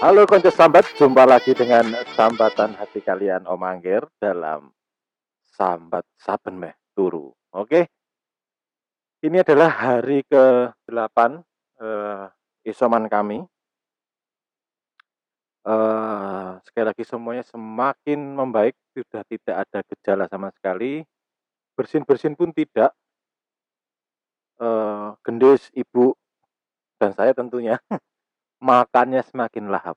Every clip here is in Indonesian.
Halo konco sambat, jumpa lagi dengan sambatan hati kalian Om Angger dalam sambat saben meh turu. Oke. Ini adalah hari ke-8 eh, isoman kami. Eh, sekali lagi semuanya semakin membaik, sudah tidak ada gejala sama sekali. Bersin-bersin pun tidak. Eh, gendis ibu dan saya tentunya makannya semakin lahap.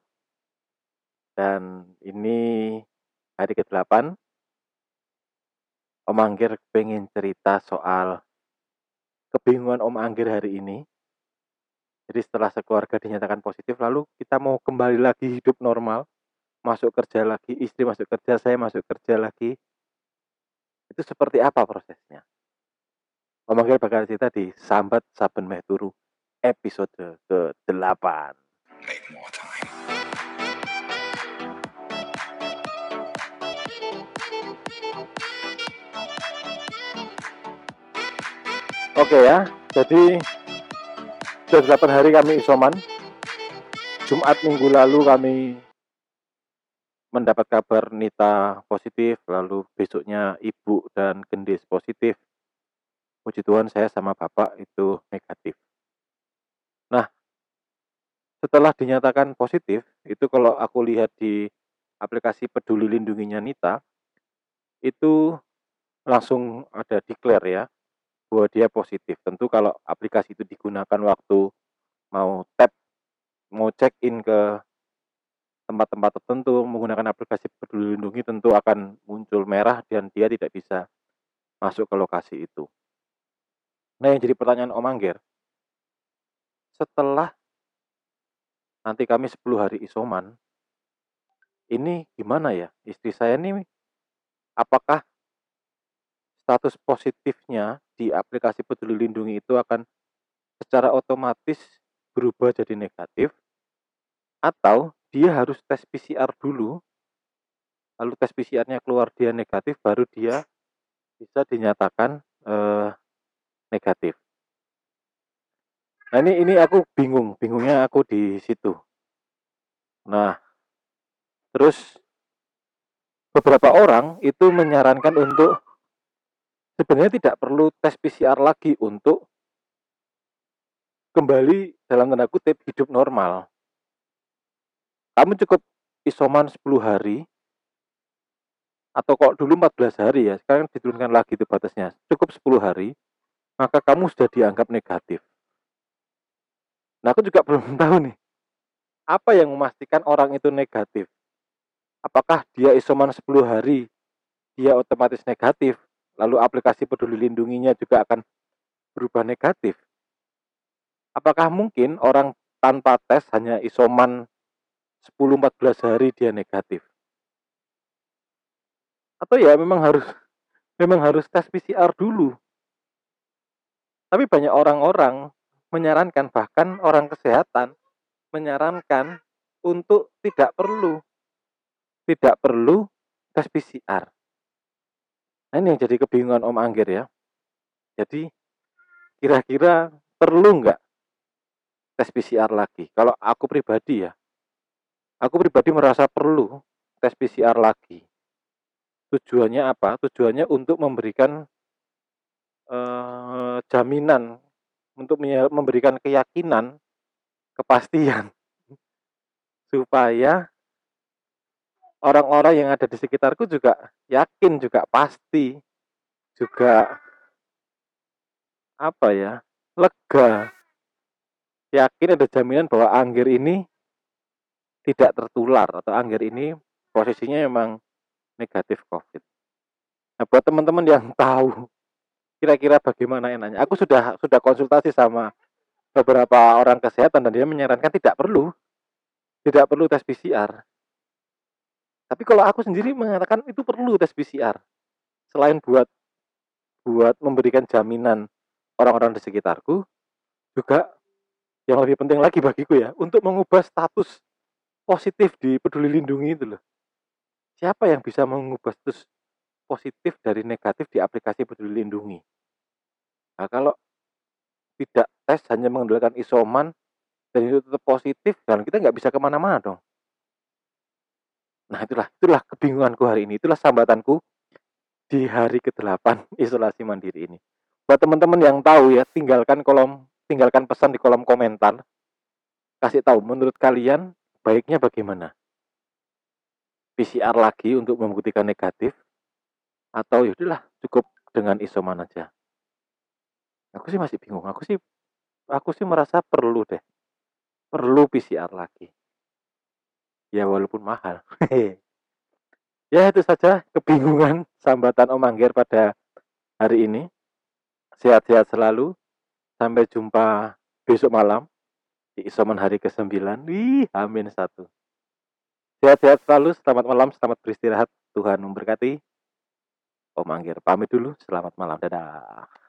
Dan ini hari ke-8. Om Angger pengen cerita soal kebingungan Om Angger hari ini. Jadi setelah sekeluarga dinyatakan positif, lalu kita mau kembali lagi hidup normal, masuk kerja lagi, istri masuk kerja, saya masuk kerja lagi. Itu seperti apa prosesnya? Om Angger bakal cerita di Sambat Saben Meh Turu episode ke-8. Oke ya, jadi sudah 8 hari kami isoman. Jumat minggu lalu kami mendapat kabar Nita positif, lalu besoknya ibu dan gendis positif. Puji Tuhan saya sama bapak itu negatif. Setelah dinyatakan positif, itu kalau aku lihat di aplikasi peduli lindunginya Nita, itu langsung ada declare ya, bahwa dia positif. Tentu kalau aplikasi itu digunakan waktu mau tap, mau check in ke tempat-tempat tertentu menggunakan aplikasi peduli lindungi tentu akan muncul merah dan dia tidak bisa masuk ke lokasi itu. Nah yang jadi pertanyaan Om Angger, setelah nanti kami 10 hari isoman, ini gimana ya? Istri saya ini apakah status positifnya di aplikasi peduli lindungi itu akan secara otomatis berubah jadi negatif atau dia harus tes PCR dulu lalu tes PCR-nya keluar dia negatif baru dia bisa dinyatakan eh, negatif. Nah ini ini aku bingung, bingungnya aku di situ. Nah, terus beberapa orang itu menyarankan untuk sebenarnya tidak perlu tes PCR lagi untuk kembali dalam tanda kutip hidup normal. Kamu cukup isoman 10 hari atau kok dulu 14 hari ya, sekarang diturunkan lagi itu batasnya. Cukup 10 hari, maka kamu sudah dianggap negatif. Nah, aku juga belum tahu nih. Apa yang memastikan orang itu negatif? Apakah dia isoman 10 hari, dia otomatis negatif, lalu aplikasi peduli lindunginya juga akan berubah negatif? Apakah mungkin orang tanpa tes hanya isoman 10-14 hari dia negatif? Atau ya memang harus memang harus tes PCR dulu? Tapi banyak orang-orang menyarankan bahkan orang kesehatan menyarankan untuk tidak perlu tidak perlu tes PCR. Nah, ini yang jadi kebingungan Om Angger ya. Jadi kira-kira perlu nggak tes PCR lagi? Kalau aku pribadi ya, aku pribadi merasa perlu tes PCR lagi. Tujuannya apa? Tujuannya untuk memberikan eh, jaminan, untuk memberikan keyakinan, kepastian supaya orang-orang yang ada di sekitarku juga yakin juga pasti juga apa ya lega yakin ada jaminan bahwa Angger ini tidak tertular atau Angger ini posisinya memang negatif COVID. Nah buat teman-teman yang tahu kira-kira bagaimana enaknya, aku sudah sudah konsultasi sama beberapa orang kesehatan dan dia menyarankan tidak perlu tidak perlu tes PCR tapi kalau aku sendiri mengatakan itu perlu tes PCR. Selain buat buat memberikan jaminan orang-orang di sekitarku, juga yang lebih penting lagi bagiku ya, untuk mengubah status positif di peduli lindungi itu loh. Siapa yang bisa mengubah status positif dari negatif di aplikasi peduli lindungi? Nah, kalau tidak tes hanya mengandalkan isoman dan itu tetap positif dan kita nggak bisa ke mana-mana dong Nah, itulah itulah kebingunganku hari ini. Itulah sambatanku di hari ke-8 isolasi mandiri ini. Buat teman-teman yang tahu ya, tinggalkan kolom tinggalkan pesan di kolom komentar. Kasih tahu menurut kalian baiknya bagaimana? PCR lagi untuk membuktikan negatif atau yaudahlah cukup dengan isoman aja. Aku sih masih bingung. Aku sih aku sih merasa perlu deh. Perlu PCR lagi. Ya walaupun mahal. ya itu saja kebingungan sambatan Om Angger pada hari ini. Sehat-sehat selalu. Sampai jumpa besok malam di isoman hari ke-9. Wih, amin satu. Sehat-sehat selalu, selamat malam, selamat beristirahat. Tuhan memberkati. Om Angger pamit dulu, selamat malam. Dadah.